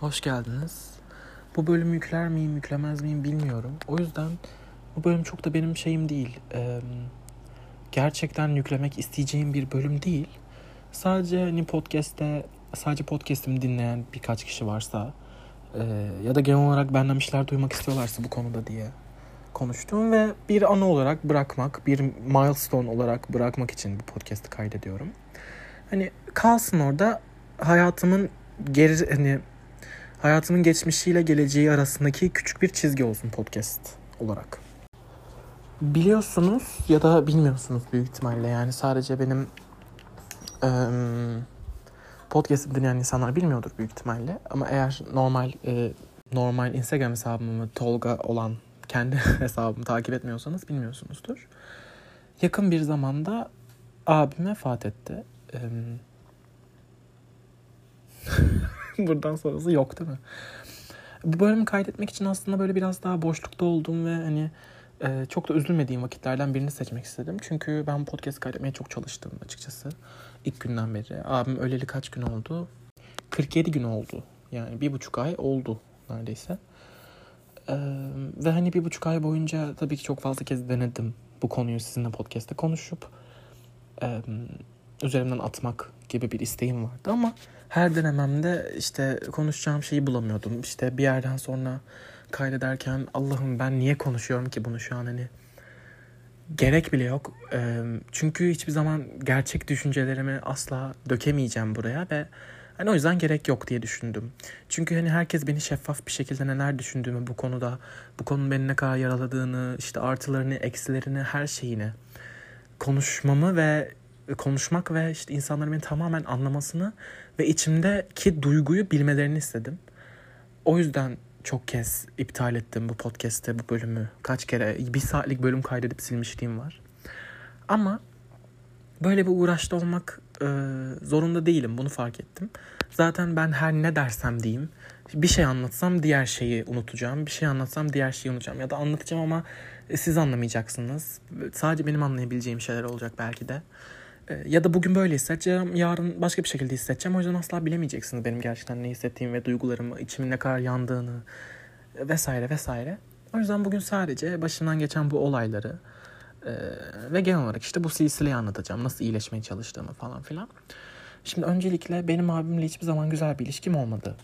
Hoş geldiniz. Bu bölümü yükler miyim, yüklemez miyim bilmiyorum. O yüzden bu bölüm çok da benim şeyim değil. Ee, gerçekten yüklemek isteyeceğim bir bölüm değil. Sadece hani podcast'te, sadece podcast'imi dinleyen birkaç kişi varsa e, ya da genel olarak benden bir şeyler duymak istiyorlarsa bu konuda diye konuştum ve bir anı olarak bırakmak, bir milestone olarak bırakmak için bu podcast'ı kaydediyorum. Hani kalsın orada hayatımın geri hani hayatımın geçmişiyle geleceği arasındaki küçük bir çizgi olsun podcast olarak. Biliyorsunuz ya da bilmiyorsunuz büyük ihtimalle yani sadece benim e, podcast'ı dinleyen insanlar bilmiyordur büyük ihtimalle ama eğer normal e, normal Instagram hesabımı Tolga olan kendi hesabımı takip etmiyorsanız bilmiyorsunuzdur. Yakın bir zamanda abim vefat etti. E, Buradan sonrası yok değil mi? Bu bölümü kaydetmek için aslında böyle biraz daha boşlukta olduğum ve hani e, çok da üzülmediğim vakitlerden birini seçmek istedim. Çünkü ben podcast kaydetmeye çok çalıştım açıkçası. ilk günden beri. Abim öleli kaç gün oldu? 47 gün oldu. Yani bir buçuk ay oldu neredeyse. Ee, ve hani bir buçuk ay boyunca tabii ki çok fazla kez denedim bu konuyu sizinle podcast'te konuşup e, üzerimden atmak gibi bir isteğim vardı ama her denememde işte konuşacağım şeyi bulamıyordum. İşte bir yerden sonra kaydederken Allah'ım ben niye konuşuyorum ki bunu şu an hani gerek bile yok. Çünkü hiçbir zaman gerçek düşüncelerimi asla dökemeyeceğim buraya ve hani o yüzden gerek yok diye düşündüm. Çünkü hani herkes beni şeffaf bir şekilde neler düşündüğümü bu konuda, bu konunun beni ne kadar yaraladığını, işte artılarını, eksilerini, her şeyini konuşmamı ve konuşmak ve işte insanların beni tamamen anlamasını ve içimdeki duyguyu bilmelerini istedim. O yüzden çok kez iptal ettim bu podcast'te bu bölümü. Kaç kere bir saatlik bölüm kaydedip silmişliğim var. Ama böyle bir uğraşta olmak e, zorunda değilim. Bunu fark ettim. Zaten ben her ne dersem diyeyim bir şey anlatsam diğer şeyi unutacağım. Bir şey anlatsam diğer şeyi unutacağım. Ya da anlatacağım ama siz anlamayacaksınız. Sadece benim anlayabileceğim şeyler olacak belki de. Ee, ya da bugün böyle hissedeceğim, yarın başka bir şekilde hissedeceğim. O yüzden asla bilemeyeceksiniz benim gerçekten ne hissettiğimi ve duygularımı, içimin ne kadar yandığını vesaire vesaire. O yüzden bugün sadece başından geçen bu olayları e, ve genel olarak işte bu silsileyi anlatacağım. Nasıl iyileşmeye çalıştığımı falan filan. Şimdi öncelikle benim abimle hiçbir zaman güzel bir ilişkim olmadı.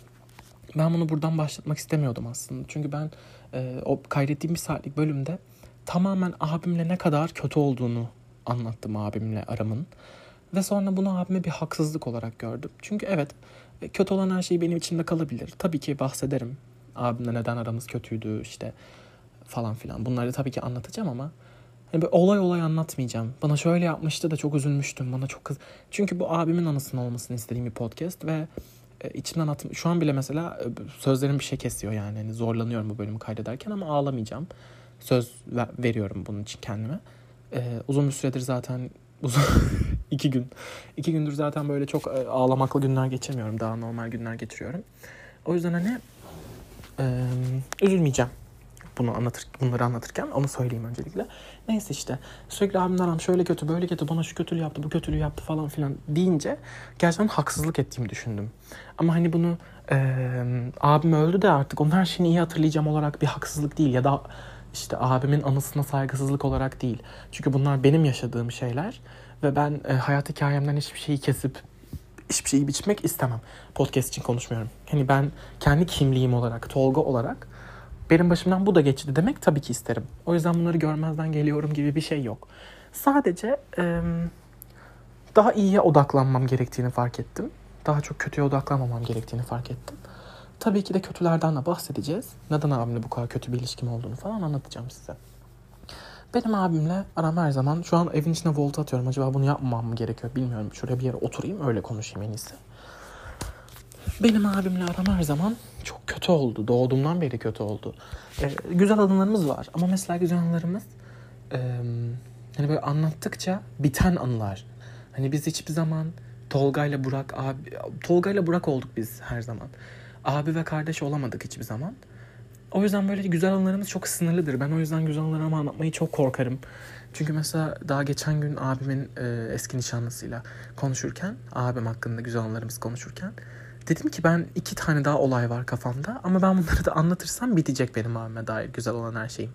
Ben bunu buradan başlatmak istemiyordum aslında. Çünkü ben e, o kaydettiğim bir saatlik bölümde tamamen abimle ne kadar kötü olduğunu anlattım abimle aramın. Ve sonra bunu abime bir haksızlık olarak gördüm. Çünkü evet kötü olan her şey benim içimde kalabilir. Tabii ki bahsederim. Abimle neden aramız kötüydü işte falan filan. Bunları tabii ki anlatacağım ama hani böyle olay olay anlatmayacağım. Bana şöyle yapmıştı da çok üzülmüştüm. Bana çok kız. Çünkü bu abimin anısının olmasını istediğim bir podcast ve e, içimden atım. Şu an bile mesela e, sözlerim bir şey kesiyor yani. yani zorlanıyorum bu bölümü kaydederken ama ağlamayacağım. Söz veriyorum bunun için kendime. Ee, uzun bir süredir zaten uzun iki gün iki gündür zaten böyle çok e, ağlamaklı günler geçirmiyorum. Daha normal günler geçiriyorum. O yüzden hani e, üzülmeyeceğim bunu anlatır bunları anlatırken onu söyleyeyim öncelikle. Neyse işte sürekli abimden aram şöyle kötü böyle kötü bana şu kötülüğü yaptı bu kötülüğü yaptı falan filan deyince gerçekten haksızlık ettiğimi düşündüm. Ama hani bunu e, abim öldü de artık onun her şeyini iyi hatırlayacağım olarak bir haksızlık değil ya da işte abimin anısına saygısızlık olarak değil. Çünkü bunlar benim yaşadığım şeyler ve ben e, hayat hikayemden hiçbir şeyi kesip hiçbir şeyi biçmek istemem. Podcast için konuşmuyorum. Hani ben kendi kimliğim olarak, Tolga olarak benim başımdan bu da geçti demek tabii ki isterim. O yüzden bunları görmezden geliyorum gibi bir şey yok. Sadece e, daha iyiye odaklanmam gerektiğini fark ettim. Daha çok kötüye odaklanmamam gerektiğini fark ettim. Tabii ki de kötülerden de bahsedeceğiz. Neden abimle bu kadar kötü bir ilişkim olduğunu falan anlatacağım size. Benim abimle aram her zaman şu an evin içine volta atıyorum. Acaba bunu yapmamam mı gerekiyor bilmiyorum. Şuraya bir yere oturayım öyle konuşayım en iyisi. Benim abimle aram her zaman çok kötü oldu. Doğduğumdan beri kötü oldu. Ee, güzel anılarımız var ama mesela güzel anılarımız e, hani böyle anlattıkça biten anılar. Hani biz hiçbir zaman Tolga ile Burak abi Tolga ile Burak olduk biz her zaman abi ve kardeş olamadık hiçbir zaman. O yüzden böyle güzel anılarımız çok sınırlıdır. Ben o yüzden güzel anılarımı anlatmayı çok korkarım. Çünkü mesela daha geçen gün abimin e, eski nişanlısıyla konuşurken, abim hakkında güzel anılarımız konuşurken dedim ki ben iki tane daha olay var kafamda ama ben bunları da anlatırsam bitecek benim abime dair güzel olan her şeyim.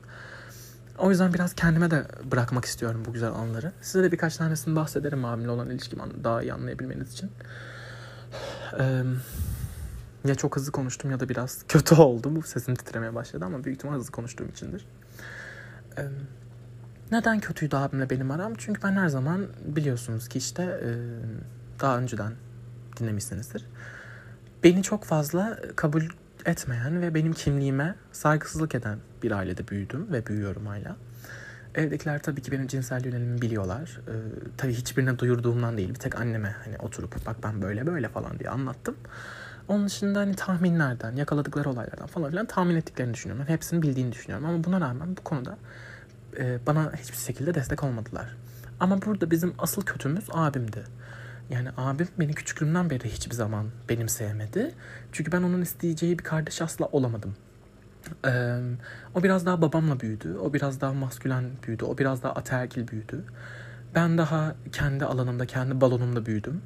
O yüzden biraz kendime de bırakmak istiyorum bu güzel anları. Size de birkaç tanesini bahsederim abimle olan ilişkimi daha iyi anlayabilmeniz için. Ee, ya çok hızlı konuştum ya da biraz kötü oldu. Bu sesim titremeye başladı ama büyük ihtimal hızlı konuştuğum içindir. Ee, neden kötüydü abimle benim aram? Çünkü ben her zaman biliyorsunuz ki işte e, daha önceden dinlemişsinizdir. Beni çok fazla kabul etmeyen ve benim kimliğime saygısızlık eden bir ailede büyüdüm ve büyüyorum hala. Evdekiler tabii ki benim cinsel yönelimimi biliyorlar. Ee, tabii hiçbirine duyurduğumdan değil. Bir tek anneme hani oturup bak ben böyle böyle falan diye anlattım. Onun dışında hani tahminlerden, yakaladıkları olaylardan falan filan tahmin ettiklerini düşünüyorum. Yani hepsini bildiğini düşünüyorum. Ama buna rağmen bu konuda e, bana hiçbir şekilde destek olmadılar. Ama burada bizim asıl kötümüz abimdi. Yani abim beni küçüklüğümden beri hiçbir zaman benimseyemedi. Çünkü ben onun isteyeceği bir kardeş asla olamadım. Ee, o biraz daha babamla büyüdü. O biraz daha maskülen büyüdü. O biraz daha ataerkil büyüdü. Ben daha kendi alanımda, kendi balonumda büyüdüm.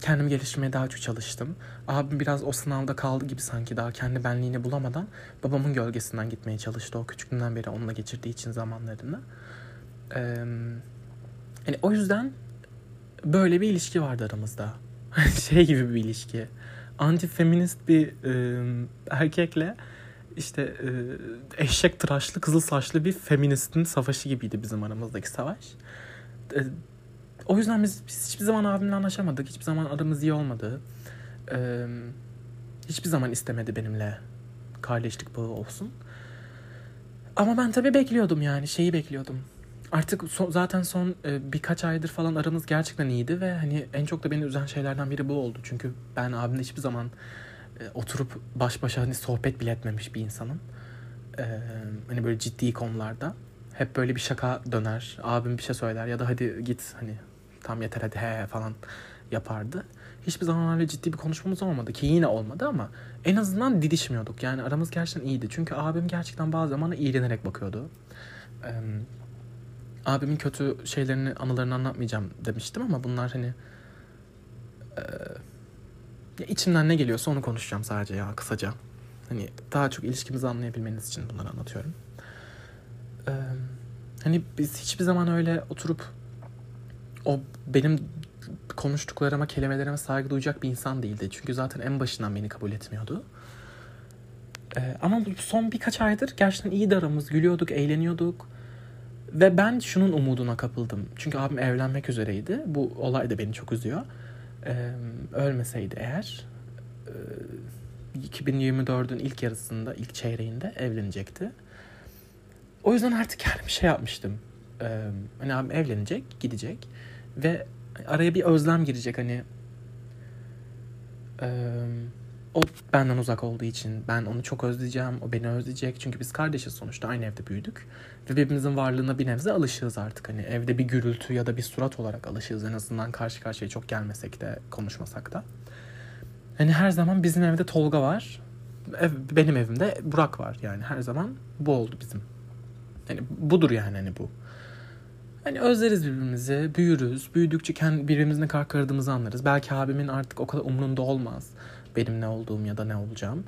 Kendimi geliştirmeye daha çok çalıştım. Abim biraz o sınavda kaldı gibi sanki daha kendi benliğini bulamadan babamın gölgesinden gitmeye çalıştı. O küçüklüğünden beri onunla geçirdiği için zamanlarını. Yani o yüzden böyle bir ilişki vardı aramızda. şey gibi bir ilişki. Anti feminist bir erkekle işte e, eşek tıraşlı kızıl saçlı bir feministin savaşı gibiydi bizim aramızdaki savaş. E, o yüzden biz, biz hiçbir zaman abimle anlaşamadık. Hiçbir zaman aramız iyi olmadı. E, hiçbir zaman istemedi benimle kardeşlik bağı olsun. Ama ben tabii bekliyordum yani şeyi bekliyordum. Artık son, zaten son e, birkaç aydır falan aramız gerçekten iyiydi ve hani en çok da beni üzen şeylerden biri bu oldu. Çünkü ben abimle hiçbir zaman e, oturup baş başa hani sohbet bile etmemiş bir insanım. E, hani böyle ciddi konularda. Hep böyle bir şaka döner. Abim bir şey söyler ya da hadi git hani tam yeter hadi he falan yapardı. Hiçbir zaman öyle ciddi bir konuşmamız olmadı ki yine olmadı ama en azından didişmiyorduk. Yani aramız gerçekten iyiydi. Çünkü abim gerçekten bazı zaman iğrenerek bakıyordu. Ee, abimin kötü şeylerini, anılarını anlatmayacağım demiştim ama bunlar hani e, içimden ne geliyorsa onu konuşacağım sadece ya kısaca. Hani daha çok ilişkimizi anlayabilmeniz için bunları anlatıyorum. Ee, hani biz hiçbir zaman öyle oturup o benim konuştuklarıma, kelimelerime saygı duyacak bir insan değildi. Çünkü zaten en başından beni kabul etmiyordu. Ee, ama son birkaç aydır gerçekten iyi aramız. Gülüyorduk, eğleniyorduk. Ve ben şunun umuduna kapıldım. Çünkü abim evlenmek üzereydi. Bu olay da beni çok üzüyor. Ee, ölmeseydi eğer e, 2024'ün ilk yarısında, ilk çeyreğinde evlenecekti. O yüzden artık kendime bir şey yapmıştım. Ee, hani abim evlenecek, gidecek ve araya bir özlem girecek hani e, o benden uzak olduğu için ben onu çok özleyeceğim. O beni özleyecek. Çünkü biz kardeşiz sonuçta. Aynı evde büyüdük. Ve birbirimizin varlığına bir nebze alışığız artık. Hani evde bir gürültü ya da bir surat olarak alışığız. En azından karşı karşıya çok gelmesek de konuşmasak da. Hani her zaman bizim evde Tolga var. Ev, benim evimde Burak var. Yani her zaman bu oldu bizim. Hani budur yani hani bu. Hani özleriz birbirimizi, büyürüz. Büyüdükçe kendi birbirimizin ne kadar anlarız. Belki abimin artık o kadar umrunda olmaz benim ne olduğum ya da ne olacağım.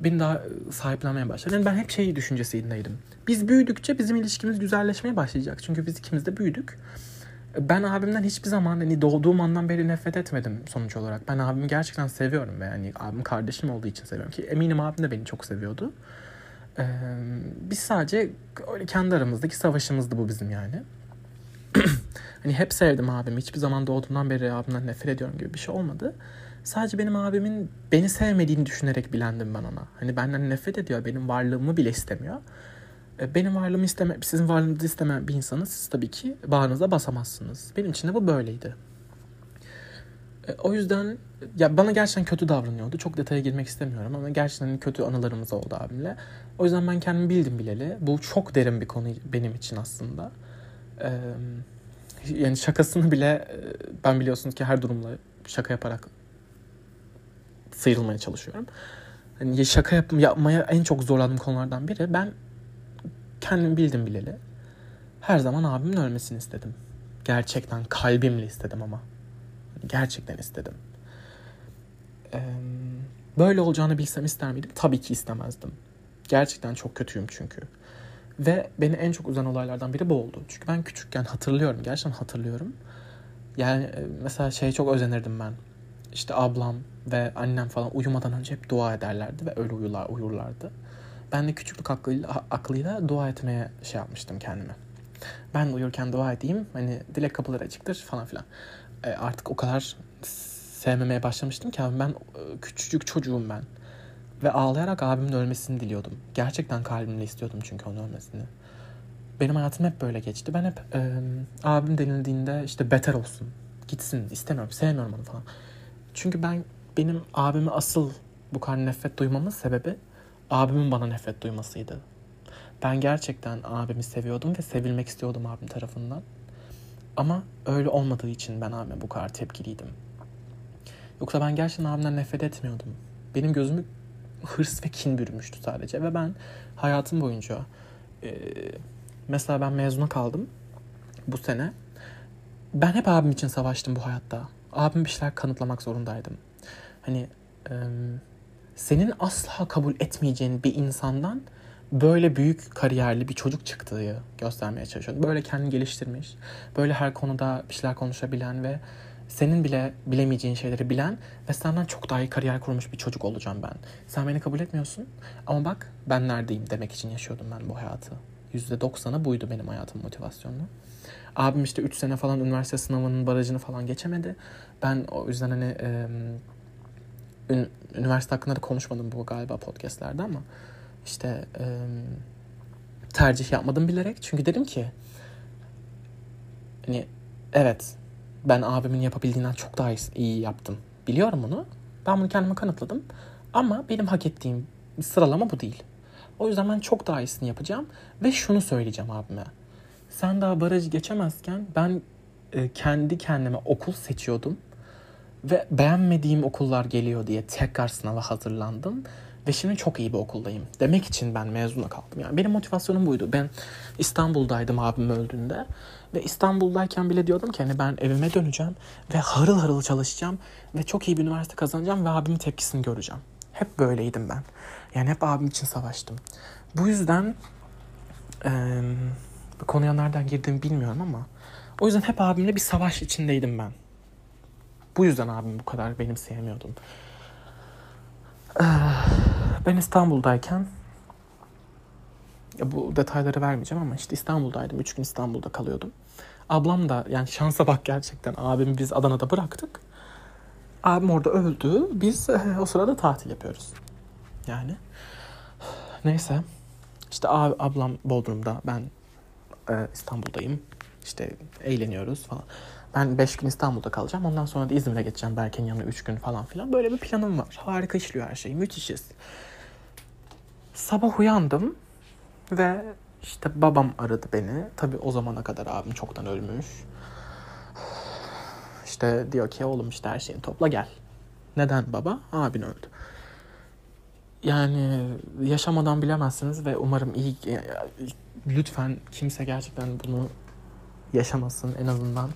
Beni daha sahiplenmeye başladı. Yani ben hep şey düşüncesindeydim. Biz büyüdükçe bizim ilişkimiz güzelleşmeye başlayacak. Çünkü biz ikimiz de büyüdük. Ben abimden hiçbir zaman hani doğduğum andan beri nefret etmedim sonuç olarak. Ben abimi gerçekten seviyorum ve yani abim kardeşim olduğu için seviyorum ki eminim abim de beni çok seviyordu. Ee, biz sadece öyle kendi aramızdaki savaşımızdı bu bizim yani. hani hep sevdim abimi. Hiçbir zaman doğduğundan beri abimden nefret ediyorum gibi bir şey olmadı. Sadece benim abimin beni sevmediğini düşünerek bilendim ben ona. Hani benden nefret ediyor. Benim varlığımı bile istemiyor. E, benim varlığımı isteme, sizin varlığınızı istemeyen bir insanı siz tabii ki bağrınıza basamazsınız. Benim için de bu böyleydi. E, o yüzden ya bana gerçekten kötü davranıyordu. Çok detaya girmek istemiyorum ama gerçekten kötü anılarımız oldu abimle. O yüzden ben kendimi bildim bileli. Bu çok derin bir konu benim için aslında. Ee, yani şakasını bile ben biliyorsunuz ki her durumla şaka yaparak sıyrılmaya çalışıyorum. Hani şaka yap yapmaya en çok zorlandığım konulardan biri ben kendim bildim bileli. Her zaman abimin ölmesini istedim. Gerçekten kalbimle istedim ama. Gerçekten istedim. e, böyle olacağını bilsem ister miydim? Tabii ki istemezdim. Gerçekten çok kötüyüm çünkü. Ve beni en çok üzen olaylardan biri bu oldu. Çünkü ben küçükken hatırlıyorum. Gerçekten hatırlıyorum. Yani e, mesela şey çok özenirdim ben. İşte ablam ve annem falan uyumadan önce hep dua ederlerdi ve öyle uyurlar, uyurlardı. Ben de küçüklük aklıyla, aklıyla dua etmeye şey yapmıştım kendime. Ben uyurken dua edeyim. Hani dilek kapıları açıktır falan filan. E, artık o kadar sevmemeye başlamıştım ki abi ben e, küçücük çocuğum ben. Ve ağlayarak abimin ölmesini diliyordum. Gerçekten kalbimle istiyordum çünkü onun ölmesini. Benim hayatım hep böyle geçti. Ben hep e, abim denildiğinde işte beter olsun. Gitsin istemiyorum sevmiyorum onu falan. Çünkü ben benim abimi asıl bu kadar nefret duymamın sebebi abimin bana nefret duymasıydı. Ben gerçekten abimi seviyordum ve sevilmek istiyordum abim tarafından. Ama öyle olmadığı için ben abime bu kadar tepkiliydim. Yoksa ben gerçekten abimden nefret etmiyordum. Benim gözümü hırs ve kin bürümüştü sadece. Ve ben hayatım boyunca e, mesela ben mezuna kaldım bu sene. Ben hep abim için savaştım bu hayatta. Abim bir şeyler kanıtlamak zorundaydım. Hani e, senin asla kabul etmeyeceğin bir insandan böyle büyük kariyerli bir çocuk çıktığı göstermeye çalışıyordum. Böyle kendini geliştirmiş, böyle her konuda bir şeyler konuşabilen ve senin bile bilemeyeceğin şeyleri bilen ve senden çok daha iyi kariyer kurmuş bir çocuk olacağım ben. Sen beni kabul etmiyorsun ama bak ben neredeyim demek için yaşıyordum ben bu hayatı. %90'ı buydu benim hayatım motivasyonu. Abim işte 3 sene falan üniversite sınavının barajını falan geçemedi. Ben o yüzden hani e, üniversite hakkında da konuşmadım bu galiba podcastlerde ama işte e, tercih yapmadım bilerek. Çünkü dedim ki hani evet ben abimin yapabildiğinden çok daha iyi yaptım. Biliyorum bunu. Ben bunu kendime kanıtladım. Ama benim hak ettiğim sıralama bu değil. O yüzden ben çok daha iyisini yapacağım. Ve şunu söyleyeceğim abime. Sen daha barajı geçemezken ben e, kendi kendime okul seçiyordum. Ve beğenmediğim okullar geliyor diye tekrar sınava hazırlandım. Ve şimdi çok iyi bir okuldayım. Demek için ben mezuna kaldım. Yani benim motivasyonum buydu. Ben İstanbul'daydım abim öldüğünde. Ve İstanbul'dayken bile diyordum ki hani ben evime döneceğim. Ve harıl harıl çalışacağım. Ve çok iyi bir üniversite kazanacağım. Ve abimin tepkisini göreceğim. Hep böyleydim ben. Yani hep abim için savaştım. Bu yüzden e, konuya nereden girdiğimi bilmiyorum ama o yüzden hep abimle bir savaş içindeydim ben. Bu yüzden abim bu kadar benim sevmiyordum. Ben İstanbul'dayken ya bu detayları vermeyeceğim ama işte İstanbul'daydım. Üç gün İstanbul'da kalıyordum. Ablam da yani şansa bak gerçekten. Abimi biz Adana'da bıraktık. Abim orada öldü. Biz o sırada tatil yapıyoruz. Yani. Neyse. İşte ab, ablam Bodrum'da. Ben e, İstanbul'dayım. İşte eğleniyoruz falan. Ben 5 gün İstanbul'da kalacağım. Ondan sonra da İzmir'e geçeceğim. Berke'nin yanına 3 gün falan filan. Böyle bir planım var. Harika işliyor her şey. Müthişiz. Sabah uyandım ve işte babam aradı beni. Tabii o zamana kadar abim çoktan ölmüş. İşte diyor ki oğlum işte her şeyini topla gel. Neden baba? Abin öldü. Yani yaşamadan bilemezsiniz ve umarım iyi lütfen kimse gerçekten bunu yaşamasın en azından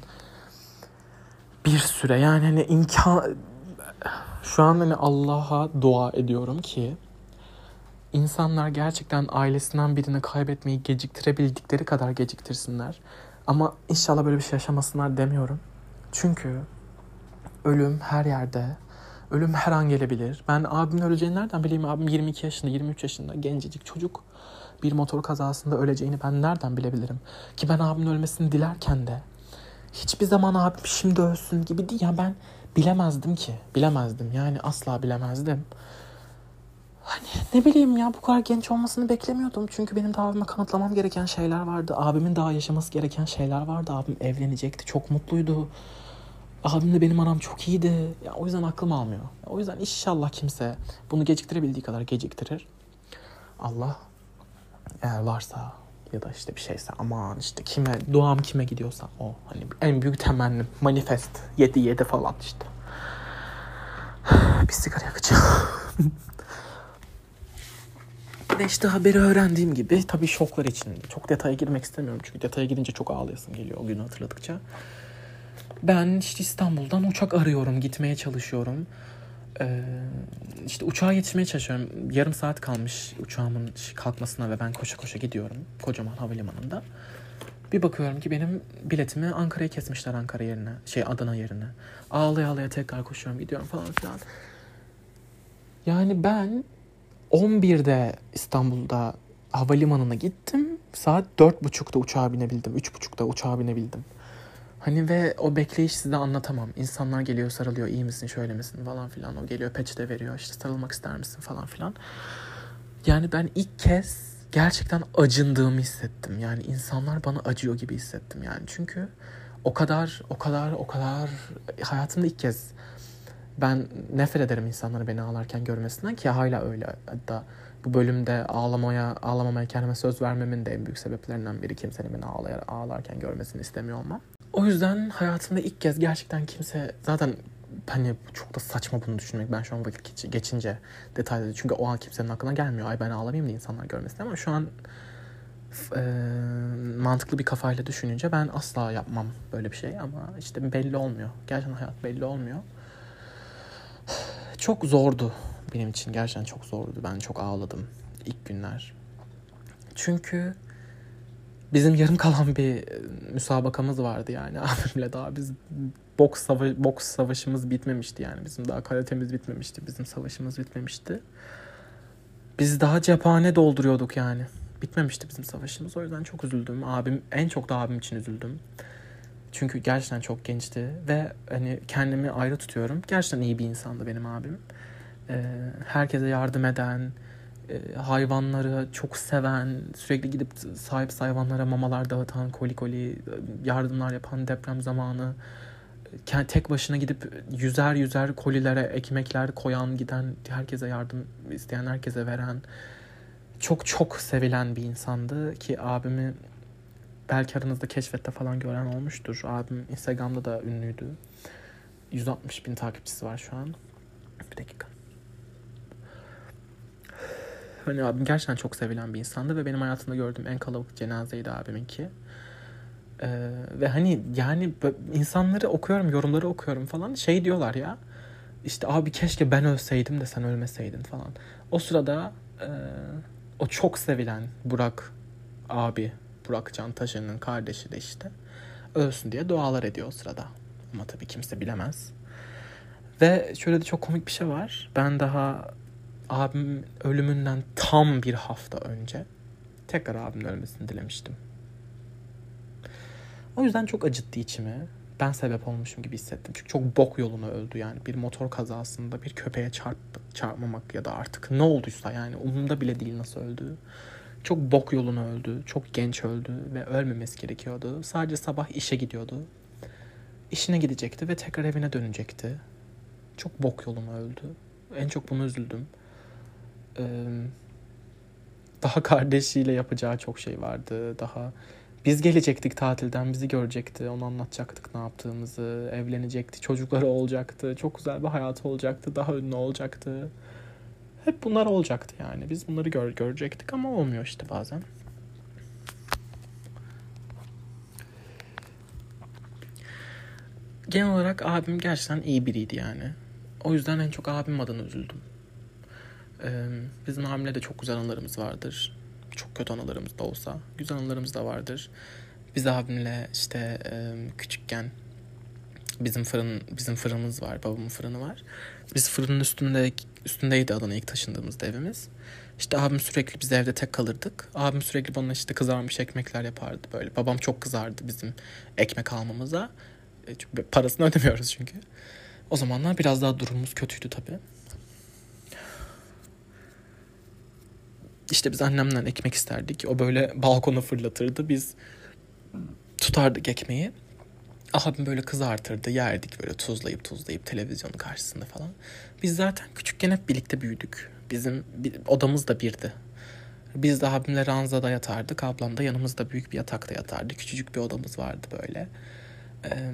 bir süre yani hani imkan şu an hani Allah'a dua ediyorum ki insanlar gerçekten ailesinden birini kaybetmeyi geciktirebildikleri kadar geciktirsinler. Ama inşallah böyle bir şey yaşamasınlar demiyorum. Çünkü ölüm her yerde. Ölüm her an gelebilir. Ben abimin öleceğini nereden bileyim? Abim 22 yaşında, 23 yaşında gencecik çocuk. Bir motor kazasında öleceğini ben nereden bilebilirim? Ki ben abimin ölmesini dilerken de hiçbir zaman abim şimdi ölsün gibi değil. Ya ben bilemezdim ki. Bilemezdim. Yani asla bilemezdim. Hani ne bileyim ya bu kadar genç olmasını beklemiyordum. Çünkü benim de abime kanıtlamam gereken şeyler vardı. Abimin daha yaşaması gereken şeyler vardı. Abim evlenecekti. Çok mutluydu. Abimle benim aram çok iyiydi. Ya, o yüzden aklım almıyor. O yüzden inşallah kimse bunu geciktirebildiği kadar geciktirir. Allah eğer varsa ya da işte bir şeyse aman işte kime duam kime gidiyorsa o hani en büyük temennim manifest 7 7 falan işte. bir sigara yakacağım. Ve işte haberi öğrendiğim gibi tabii şoklar içinde. Çok detaya girmek istemiyorum çünkü detaya girince çok ağlayasım geliyor o günü hatırladıkça. Ben işte İstanbul'dan uçak arıyorum, gitmeye çalışıyorum. Ee, işte uçağa yetişmeye çalışıyorum. Yarım saat kalmış uçağımın kalkmasına ve ben koşa koşa gidiyorum. Kocaman havalimanında. Bir bakıyorum ki benim biletimi Ankara'ya kesmişler Ankara yerine. Şey Adana yerine. Ağlaya ağlaya tekrar koşuyorum gidiyorum falan filan. Yani ben 11'de İstanbul'da havalimanına gittim. Saat 4.30'da uçağa binebildim. 3.30'da uçağa binebildim. Hani ve o bekleyiş size anlatamam. İnsanlar geliyor sarılıyor iyi misin şöyle misin falan filan. O geliyor peçete veriyor işte sarılmak ister misin falan filan. Yani ben ilk kez gerçekten acındığımı hissettim. Yani insanlar bana acıyor gibi hissettim yani. Çünkü o kadar o kadar o kadar hayatımda ilk kez ben nefret ederim insanları beni ağlarken görmesinden ki hala öyle. Hatta bu bölümde ağlamaya ağlamamaya kendime söz vermemin de en büyük sebeplerinden biri kimsenin beni ağlayar, ağlarken görmesini istemiyor olmam. O yüzden hayatımda ilk kez gerçekten kimse zaten hani çok da saçma bunu düşünmek. Ben şu an vakit geçince detaylı çünkü o an kimsenin aklına gelmiyor. Ay ben ağlamayayım da insanlar görmesin ama şu an e, mantıklı bir kafayla düşününce ben asla yapmam böyle bir şey ama işte belli olmuyor. Gerçekten hayat belli olmuyor. Çok zordu benim için gerçekten çok zordu. Ben çok ağladım ilk günler. Çünkü bizim yarım kalan bir e, müsabakamız vardı yani abimle daha biz boks, sava boks savaşımız bitmemişti yani bizim daha karatemiz bitmemişti bizim savaşımız bitmemişti. Biz daha cephane dolduruyorduk yani. Bitmemişti bizim savaşımız. O yüzden çok üzüldüm. Abim en çok da abim için üzüldüm. Çünkü gerçekten çok gençti ve hani kendimi ayrı tutuyorum. Gerçekten iyi bir insandı benim abim. Ee, herkese yardım eden, e, hayvanları çok seven, sürekli gidip sahip hayvanlara mamalar dağıtan, koli koli yardımlar yapan deprem zamanı tek başına gidip yüzer yüzer kolilere ekmekler koyan, giden, herkese yardım isteyen, herkese veren çok çok sevilen bir insandı ki abimi belki aranızda keşfette falan gören olmuştur. Abim Instagram'da da ünlüydü. 160 bin takipçisi var şu an. Bir dakika. Hani abim gerçekten çok sevilen bir insandı ve benim hayatımda gördüğüm en kalabalık cenazeydi abiminki. Ee, ve hani yani insanları okuyorum, yorumları okuyorum falan. Şey diyorlar ya. İşte abi keşke ben ölseydim de sen ölmeseydin falan. O sırada e, o çok sevilen Burak abi, Burak Cantaşı'nın kardeşi de işte ölsün diye dualar ediyor o sırada. Ama tabii kimse bilemez. Ve şöyle de çok komik bir şey var. Ben daha abim ölümünden tam bir hafta önce tekrar abimin ölmesini dilemiştim. O yüzden çok acıttı içimi. Ben sebep olmuşum gibi hissettim. Çünkü çok bok yoluna öldü yani. Bir motor kazasında bir köpeğe çarp, çarpmamak ya da artık ne olduysa yani umurumda bile değil nasıl öldü. Çok bok yoluna öldü. Çok genç öldü ve ölmemesi gerekiyordu. Sadece sabah işe gidiyordu. İşine gidecekti ve tekrar evine dönecekti. Çok bok yoluna öldü. En çok bunu üzüldüm. Daha kardeşiyle yapacağı çok şey vardı. Daha biz gelecektik tatilden, bizi görecekti, onu anlatacaktık ne yaptığımızı, evlenecekti, çocukları olacaktı, çok güzel bir hayatı olacaktı, daha ünlü olacaktı. Hep bunlar olacaktı yani. Biz bunları gör, görecektik ama olmuyor işte bazen. Genel olarak abim gerçekten iyi biriydi yani. O yüzden en çok abim adına üzüldüm. Ee, bizim abimle de çok güzel anılarımız vardır çok kötü anılarımız da olsa güzel anılarımız da vardır. Biz abimle işte e, küçükken bizim fırın bizim fırınımız var, babamın fırını var. Biz fırının üstünde üstündeydi Adana'ya ilk taşındığımızda evimiz. İşte abim sürekli biz evde tek kalırdık. Abim sürekli bana işte kızarmış ekmekler yapardı böyle. Babam çok kızardı bizim ekmek almamıza. E, çünkü parasını ödemiyoruz çünkü. O zamanlar biraz daha durumumuz kötüydü tabii. İşte biz annemden ekmek isterdik. O böyle balkona fırlatırdı. Biz tutardık ekmeği. Abim böyle kızartırdı. Yerdik böyle tuzlayıp tuzlayıp televizyonun karşısında falan. Biz zaten küçükken hep birlikte büyüdük. Bizim odamız da birdi. Biz de abimle ranzada yatardık. Ablam da yanımızda büyük bir yatakta yatardı. Küçücük bir odamız vardı böyle. Ee,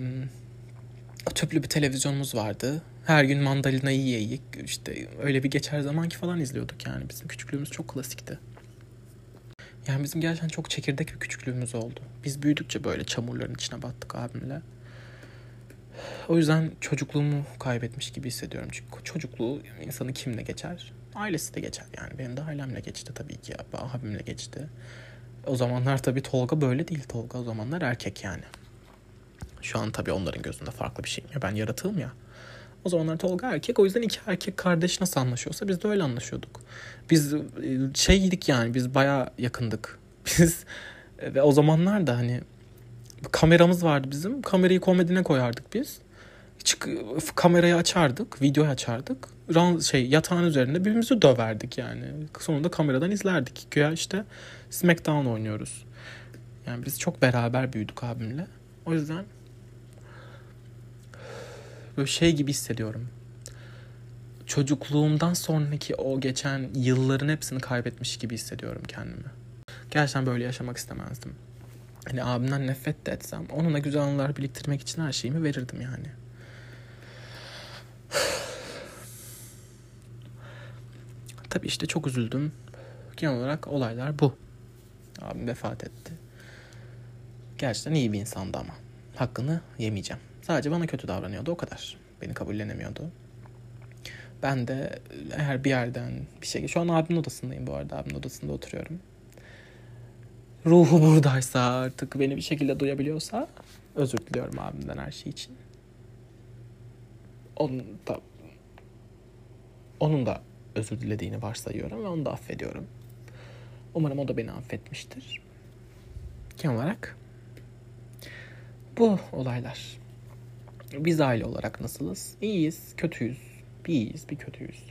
tüplü bir televizyonumuz vardı. Her gün mandalina yiye yiye işte öyle bir geçer zamanki falan izliyorduk yani. Bizim küçüklüğümüz çok klasikti. Yani bizim gerçekten çok çekirdek bir küçüklüğümüz oldu. Biz büyüdükçe böyle çamurların içine battık abimle. O yüzden çocukluğumu kaybetmiş gibi hissediyorum. Çünkü çocukluğu insanı kimle geçer? Ailesi de geçer yani. Benim de ailemle geçti tabii ki. Abimle geçti. O zamanlar tabii Tolga böyle değil. Tolga o zamanlar erkek yani. Şu an tabii onların gözünde farklı bir şey. Ya ben yaratığım ya. O zamanlar Tolga erkek. O yüzden iki erkek kardeş nasıl anlaşıyorsa biz de öyle anlaşıyorduk. Biz e, şeydik yani biz baya yakındık. Biz ve o zamanlar da hani kameramız vardı bizim. Kamerayı komedine koyardık biz. Çık, kamerayı açardık, videoyu açardık. Ran, şey yatağın üzerinde birbirimizi döverdik yani. Sonunda kameradan izlerdik. Güya işte Smackdown oynuyoruz. Yani biz çok beraber büyüdük abimle. O yüzden böyle şey gibi hissediyorum. Çocukluğumdan sonraki o geçen yılların hepsini kaybetmiş gibi hissediyorum kendimi. Gerçekten böyle yaşamak istemezdim. Hani abimden nefret de etsem onunla güzel anılar biriktirmek için her şeyimi verirdim yani. Tabii işte çok üzüldüm. Genel olarak olaylar bu. Abim vefat etti. Gerçekten iyi bir insandı ama. Hakkını yemeyeceğim. Sadece bana kötü davranıyordu o kadar. Beni kabullenemiyordu. Ben de eğer bir yerden bir şey... Şu an abimin odasındayım bu arada. Abimin odasında oturuyorum. Ruhu buradaysa artık beni bir şekilde duyabiliyorsa özür diliyorum abimden her şey için. Onun da onun da özür dilediğini varsayıyorum ve onu da affediyorum. Umarım o da beni affetmiştir. Genel olarak bu olaylar. Biz aile olarak nasılız? İyiyiz, kötüyüz. Bir iyiyiz, bir kötüyüz.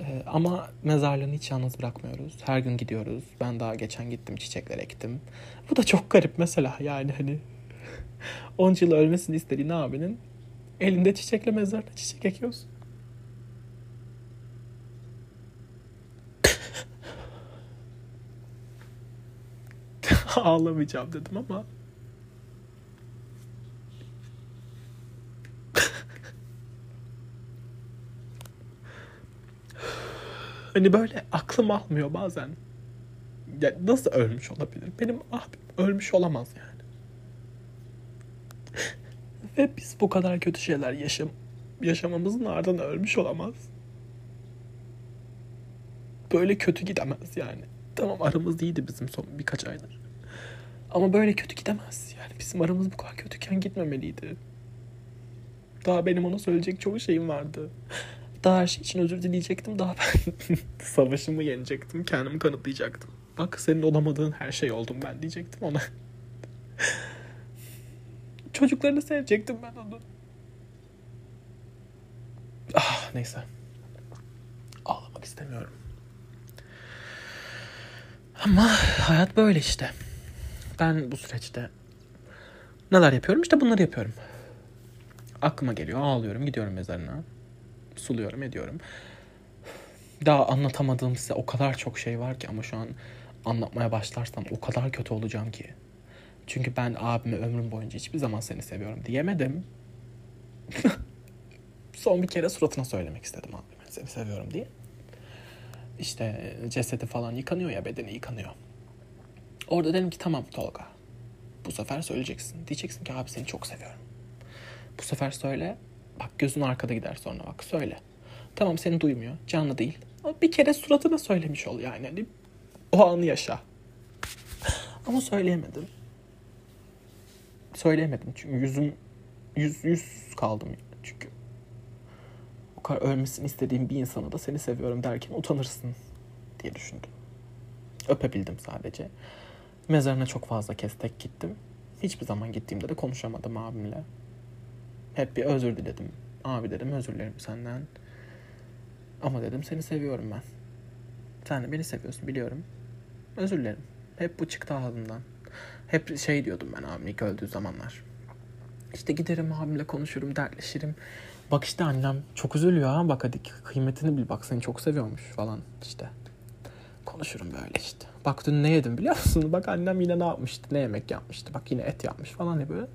Ee, ama mezarlığını hiç yalnız bırakmıyoruz. Her gün gidiyoruz. Ben daha geçen gittim çiçekler ektim. Bu da çok garip mesela yani hani 10 yıl ölmesini istediğin abinin elinde çiçekle mezarına çiçek ekiyorsun. Ağlamayacağım dedim ama Hani böyle aklım almıyor bazen. Ya nasıl ölmüş olabilir? Benim abim ölmüş olamaz yani. Ve biz bu kadar kötü şeyler yaşam yaşamamızın ardından ölmüş olamaz. Böyle kötü gidemez yani. Tamam aramız iyiydi bizim son birkaç aydır. Ama böyle kötü gidemez. Yani bizim aramız bu kadar kötüken gitmemeliydi. Daha benim ona söyleyecek çok şeyim vardı. Daha her şey için özür dileyecektim. Daha ben savaşımı yenecektim. Kendimi kanıtlayacaktım. Bak senin olamadığın her şey oldum ben diyecektim ona. Çocuklarını sevecektim ben onu. Ah neyse. Ağlamak istemiyorum. Ama hayat böyle işte. Ben bu süreçte neler yapıyorum? İşte bunları yapıyorum. Aklıma geliyor, ağlıyorum, gidiyorum mezarına suluyorum ediyorum. Daha anlatamadığım size o kadar çok şey var ki ama şu an anlatmaya başlarsam o kadar kötü olacağım ki. Çünkü ben abime ömrüm boyunca hiçbir zaman seni seviyorum diyemedim. Son bir kere suratına söylemek istedim abime seni seviyorum diye. İşte cesedi falan yıkanıyor ya bedeni yıkanıyor. Orada dedim ki tamam Tolga. Bu sefer söyleyeceksin. Diyeceksin ki abi seni çok seviyorum. Bu sefer söyle Bak gözün arkada gider sonra bak söyle. Tamam seni duymuyor. Canlı değil. Ama bir kere suratına söylemiş ol yani. Hani o anı yaşa. Ama söyleyemedim. Söyleyemedim çünkü yüzüm yüz yüz kaldım çünkü. O kadar ölmesini istediğim bir insana da seni seviyorum derken utanırsın diye düşündüm. Öpebildim sadece. Mezarına çok fazla kez tek gittim. Hiçbir zaman gittiğimde de konuşamadım abimle. Hep bir özür diledim. Abi dedim özür dilerim senden. Ama dedim seni seviyorum ben. Sen de beni seviyorsun biliyorum. Özür dilerim. Hep bu çıktı ağzımdan. Hep şey diyordum ben abim ilk öldüğü zamanlar. İşte giderim abimle konuşurum, dertleşirim. Bak işte annem çok üzülüyor ha bak hadi kıymetini bil bak seni çok seviyormuş falan işte. Konuşurum böyle işte. Bak dün ne yedim biliyor musun? Bak annem yine ne yapmıştı, ne yemek yapmıştı. Bak yine et yapmış falan diye böyle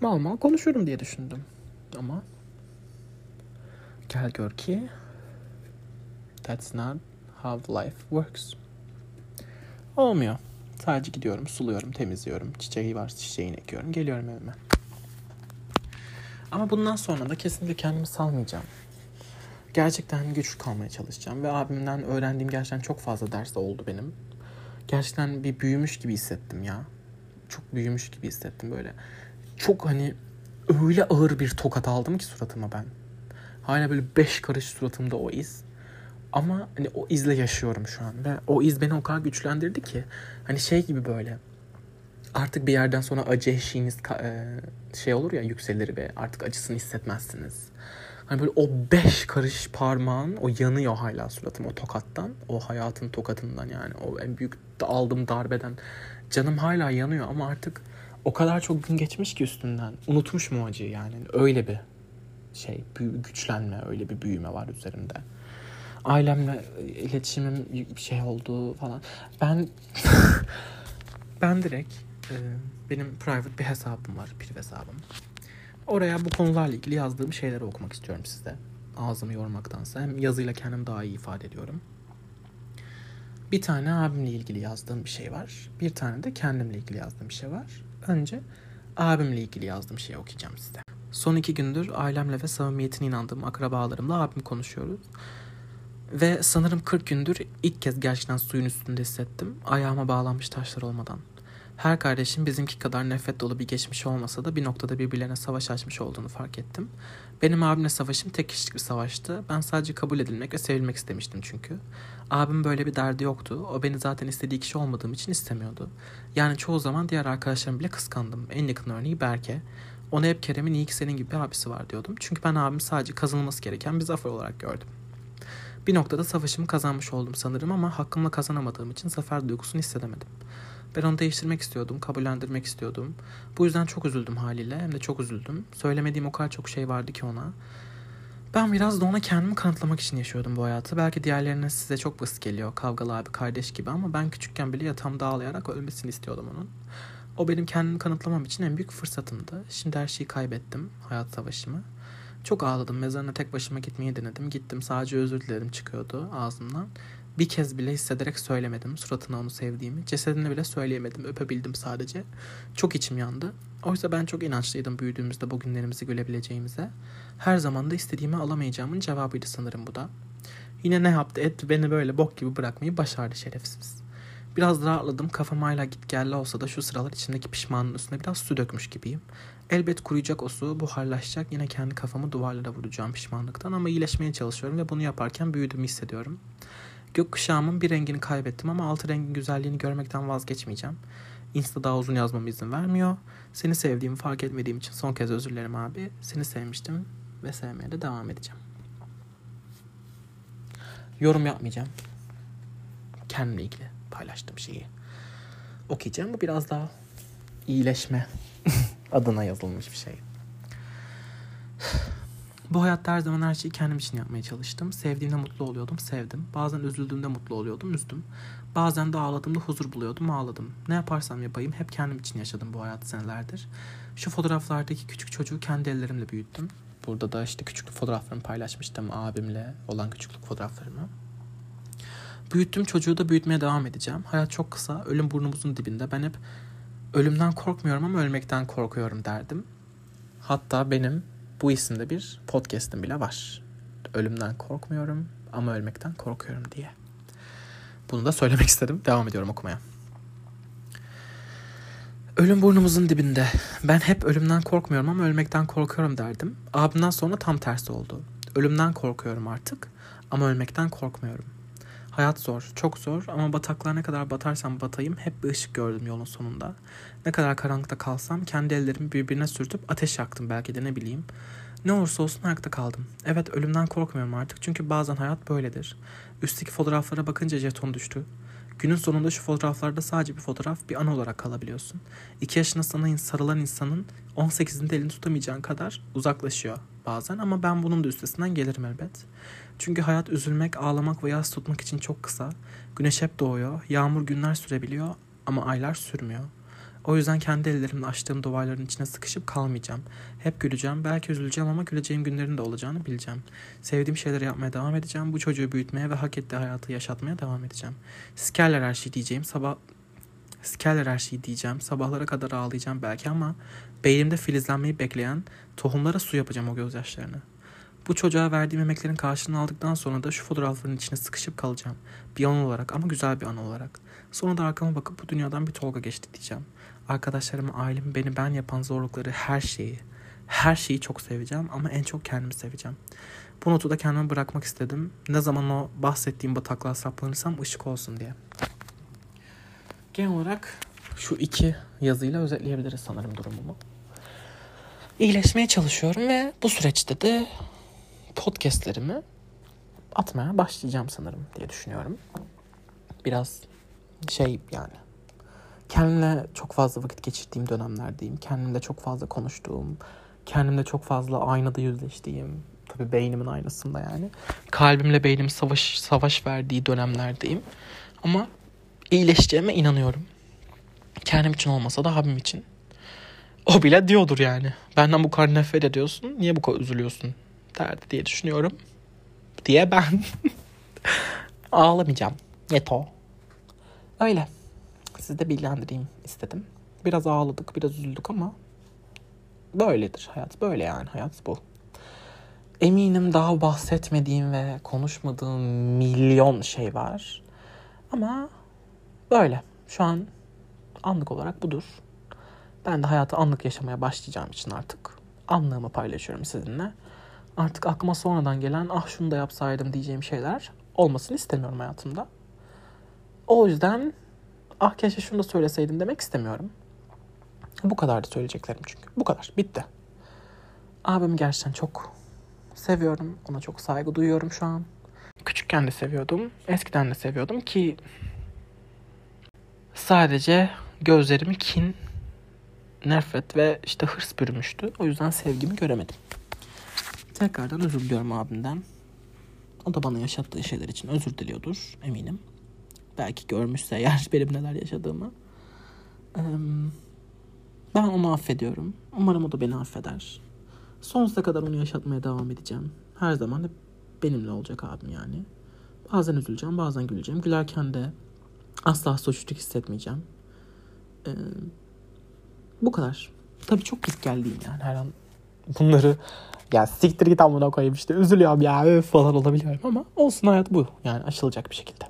mal mal konuşurum diye düşündüm. Ama gel gör ki that's not how life works. Olmuyor. Sadece gidiyorum, suluyorum, temizliyorum. Çiçeği var, çiçeğini ekiyorum. Geliyorum evime. Ama bundan sonra da kesinlikle kendimi salmayacağım. Gerçekten güçlü kalmaya çalışacağım. Ve abimden öğrendiğim gerçekten çok fazla ders oldu benim. Gerçekten bir büyümüş gibi hissettim ya. Çok büyümüş gibi hissettim böyle. Çok hani öyle ağır bir tokat aldım ki suratıma ben. Hala böyle beş karış suratımda o iz. Ama hani o izle yaşıyorum şu an. Ve o iz beni o kadar güçlendirdi ki. Hani şey gibi böyle. Artık bir yerden sonra acı eşiğiniz şey olur ya yükselir ve artık acısını hissetmezsiniz. Hani böyle o beş karış parmağın o yanıyor hala suratım o tokattan. O hayatın tokatından yani. O en büyük aldığım darbeden. Canım hala yanıyor ama artık o kadar çok gün geçmiş ki üstünden. Unutmuş mu acıyı yani. Öyle bir şey güçlenme, öyle bir büyüme var üzerimde. Ailemle iletişimim bir şey oldu falan. Ben ben direkt e, benim private bir hesabım var, bir hesabım. Oraya bu konularla ilgili yazdığım şeyleri okumak istiyorum size. Ağzımı yormaktansa hem yazıyla kendim daha iyi ifade ediyorum. Bir tane abimle ilgili yazdığım bir şey var. Bir tane de kendimle ilgili yazdığım bir şey var. Önce abimle ilgili yazdığım şeyi okuyacağım size. Son iki gündür ailemle ve samimiyetine inandığım akrabalarımla abim konuşuyoruz. Ve sanırım 40 gündür ilk kez gerçekten suyun üstünde hissettim. Ayağıma bağlanmış taşlar olmadan. Her kardeşim bizimki kadar nefret dolu bir geçmiş olmasa da bir noktada birbirlerine savaş açmış olduğunu fark ettim. Benim abimle savaşım tek kişilik bir savaştı. Ben sadece kabul edilmek ve sevilmek istemiştim çünkü. Abim böyle bir derdi yoktu. O beni zaten istediği kişi olmadığım için istemiyordu. Yani çoğu zaman diğer arkadaşlarım bile kıskandım. En yakın örneği Berke. Ona hep Kerem'in iyi ki senin gibi bir abisi var diyordum. Çünkü ben abim sadece kazanılması gereken bir zafer olarak gördüm. Bir noktada savaşımı kazanmış oldum sanırım ama hakkımla kazanamadığım için zafer duygusunu hissedemedim. Ben onu değiştirmek istiyordum, kabullendirmek istiyordum. Bu yüzden çok üzüldüm haliyle, hem de çok üzüldüm. Söylemediğim o kadar çok şey vardı ki ona. Ben biraz da ona kendimi kanıtlamak için yaşıyordum bu hayatı. Belki diğerlerine size çok basit geliyor. Kavgalı abi, kardeş gibi ama ben küçükken bile yatağımda ağlayarak ölmesini istiyordum onun. O benim kendimi kanıtlamam için en büyük fırsatımdı. Şimdi her şeyi kaybettim, hayat savaşımı. Çok ağladım. Mezarına tek başıma gitmeyi denedim. Gittim sadece özür dilerim çıkıyordu ağzımdan. Bir kez bile hissederek söylemedim suratına onu sevdiğimi. Cesedine bile söyleyemedim. Öpebildim sadece. Çok içim yandı. Oysa ben çok inançlıydım büyüdüğümüzde bugünlerimizi gülebileceğimize. Her zaman da istediğimi alamayacağımın cevabıydı sanırım bu da. Yine ne yaptı et beni böyle bok gibi bırakmayı başardı şerefsiz. Biraz rahatladım. Kafam hala git gelli olsa da şu sıralar içindeki pişmanlığın üstüne biraz su dökmüş gibiyim. Elbet kuruyacak o su, buharlaşacak. Yine kendi kafamı duvarlara vuracağım pişmanlıktan ama iyileşmeye çalışıyorum ve bunu yaparken büyüdüğümü hissediyorum. Gökkuşağımın bir rengini kaybettim ama altı rengin güzelliğini görmekten vazgeçmeyeceğim. Insta daha uzun yazmama izin vermiyor. Seni sevdiğimi fark etmediğim için son kez özür dilerim abi. Seni sevmiştim ve sevmeye de devam edeceğim. Yorum yapmayacağım. Kendimle ilgili paylaştığım şeyi okuyacağım. Bu biraz daha iyileşme adına yazılmış bir şey. Bu hayatta her zaman her şeyi kendim için yapmaya çalıştım. Sevdiğimde mutlu oluyordum, sevdim. Bazen üzüldüğümde mutlu oluyordum, üzdüm. Bazen de ağladığımda huzur buluyordum, ağladım. Ne yaparsam yapayım hep kendim için yaşadım bu hayatı senelerdir. Şu fotoğraflardaki küçük çocuğu kendi ellerimle büyüttüm. Burada da işte küçüklük fotoğraflarımı paylaşmıştım abimle olan küçüklük fotoğraflarımı. Büyüttüm çocuğu da büyütmeye devam edeceğim. Hayat çok kısa, ölüm burnumuzun dibinde. Ben hep ölümden korkmuyorum ama ölmekten korkuyorum derdim. Hatta benim bu isimde bir podcast'im bile var. Ölümden korkmuyorum ama ölmekten korkuyorum diye. Bunu da söylemek istedim. Devam ediyorum okumaya. Ölüm burnumuzun dibinde. Ben hep ölümden korkmuyorum ama ölmekten korkuyorum derdim. Abimden sonra tam tersi oldu. Ölümden korkuyorum artık ama ölmekten korkmuyorum. Hayat zor, çok zor ama bataklar ne kadar batarsam batayım hep bir ışık gördüm yolun sonunda. Ne kadar karanlıkta kalsam kendi ellerimi birbirine sürtüp ateş yaktım belki de ne bileyim. Ne olursa olsun ayakta kaldım. Evet ölümden korkmuyorum artık çünkü bazen hayat böyledir. Üstteki fotoğraflara bakınca jeton düştü. Günün sonunda şu fotoğraflarda sadece bir fotoğraf bir an olarak kalabiliyorsun. İki yaşına sana sarılan insanın 18'inde elini tutamayacağın kadar uzaklaşıyor bazen ama ben bunun da üstesinden gelirim elbet. Çünkü hayat üzülmek, ağlamak ve yas tutmak için çok kısa. Güneş hep doğuyor, yağmur günler sürebiliyor ama aylar sürmüyor. O yüzden kendi ellerimle açtığım duvarların içine sıkışıp kalmayacağım. Hep güleceğim, belki üzüleceğim ama güleceğim günlerin de olacağını bileceğim. Sevdiğim şeyleri yapmaya devam edeceğim. Bu çocuğu büyütmeye ve hak ettiği hayatı yaşatmaya devam edeceğim. Sikerler her şey diyeceğim. Sabah Sikerler her şeyi diyeceğim. Sabahlara kadar ağlayacağım belki ama beynimde filizlenmeyi bekleyen tohumlara su yapacağım o gözyaşlarını. Bu çocuğa verdiğim emeklerin karşılığını aldıktan sonra da şu fotoğrafların içine sıkışıp kalacağım. Bir an olarak ama güzel bir an olarak. Sonra da arkama bakıp bu dünyadan bir Tolga geçti diyeceğim. Arkadaşlarımı, ailemi, beni ben yapan zorlukları, her şeyi, her şeyi çok seveceğim ama en çok kendimi seveceğim. Bu notu da kendime bırakmak istedim. Ne zaman o bahsettiğim bataklığa saplanırsam ışık olsun diye. Genel olarak şu iki yazıyla özetleyebiliriz sanırım durumumu. İyileşmeye çalışıyorum ve bu süreçte de podcastlerimi atmaya başlayacağım sanırım diye düşünüyorum. Biraz şey yani kendimle çok fazla vakit geçirdiğim dönemlerdeyim. Kendimle çok fazla konuştuğum, kendimle çok fazla aynada yüzleştiğim, tabii beynimin aynasında yani. Kalbimle beynim savaş savaş verdiği dönemlerdeyim. Ama iyileşeceğime inanıyorum. Kendim için olmasa da abim için. O bile diyordur yani. Benden bu kadar nefret ediyorsun. Niye bu kadar üzülüyorsun? Derdi diye düşünüyorum. Diye ben ağlamayacağım. Yeto. Öyle. Sizi de bilgilendireyim istedim. Biraz ağladık, biraz üzüldük ama böyledir hayat. Böyle yani hayat bu. Eminim daha bahsetmediğim ve konuşmadığım milyon şey var. Ama böyle. Şu an anlık olarak budur. Ben de hayatı anlık yaşamaya başlayacağım için artık anlığımı paylaşıyorum sizinle. Artık aklıma sonradan gelen ah şunu da yapsaydım diyeceğim şeyler olmasını istemiyorum hayatımda. O yüzden ah keşke şunu da söyleseydim demek istemiyorum. Bu kadar da söyleyeceklerim çünkü. Bu kadar. Bitti. Abimi gerçekten çok seviyorum. Ona çok saygı duyuyorum şu an. Küçükken de seviyordum. Eskiden de seviyordum ki sadece gözlerimi kin, nefret ve işte hırs bürümüştü. O yüzden sevgimi göremedim. Tekrardan özür diliyorum abimden. O da bana yaşattığı şeyler için özür diliyordur eminim. Belki görmüşse eğer benim neler yaşadığımı. Ben onu affediyorum. Umarım o da beni affeder. Sonsuza kadar onu yaşatmaya devam edeceğim. Her zaman da benimle olacak abim yani. Bazen üzüleceğim, bazen güleceğim. Gülerken de asla suçluluk hissetmeyeceğim. Ee, bu kadar. Tabii çok git geldiğim yani her an bunları ya siktir git amına koyayım işte üzülüyorum ya falan olabiliyorum ama olsun hayat bu. Yani aşılacak bir şekilde.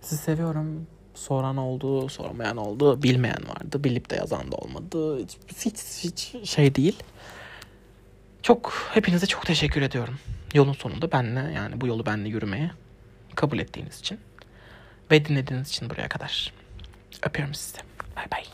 Sizi seviyorum. Soran oldu, sormayan oldu, bilmeyen vardı, bilip de yazan da olmadı. Hiç, hiç, hiç şey değil. Çok hepinize çok teşekkür ediyorum. Yolun sonunda benle yani bu yolu benle yürümeye kabul ettiğiniz için ve dinlediğiniz için buraya kadar. Öpüyorum sizi. Bay bay.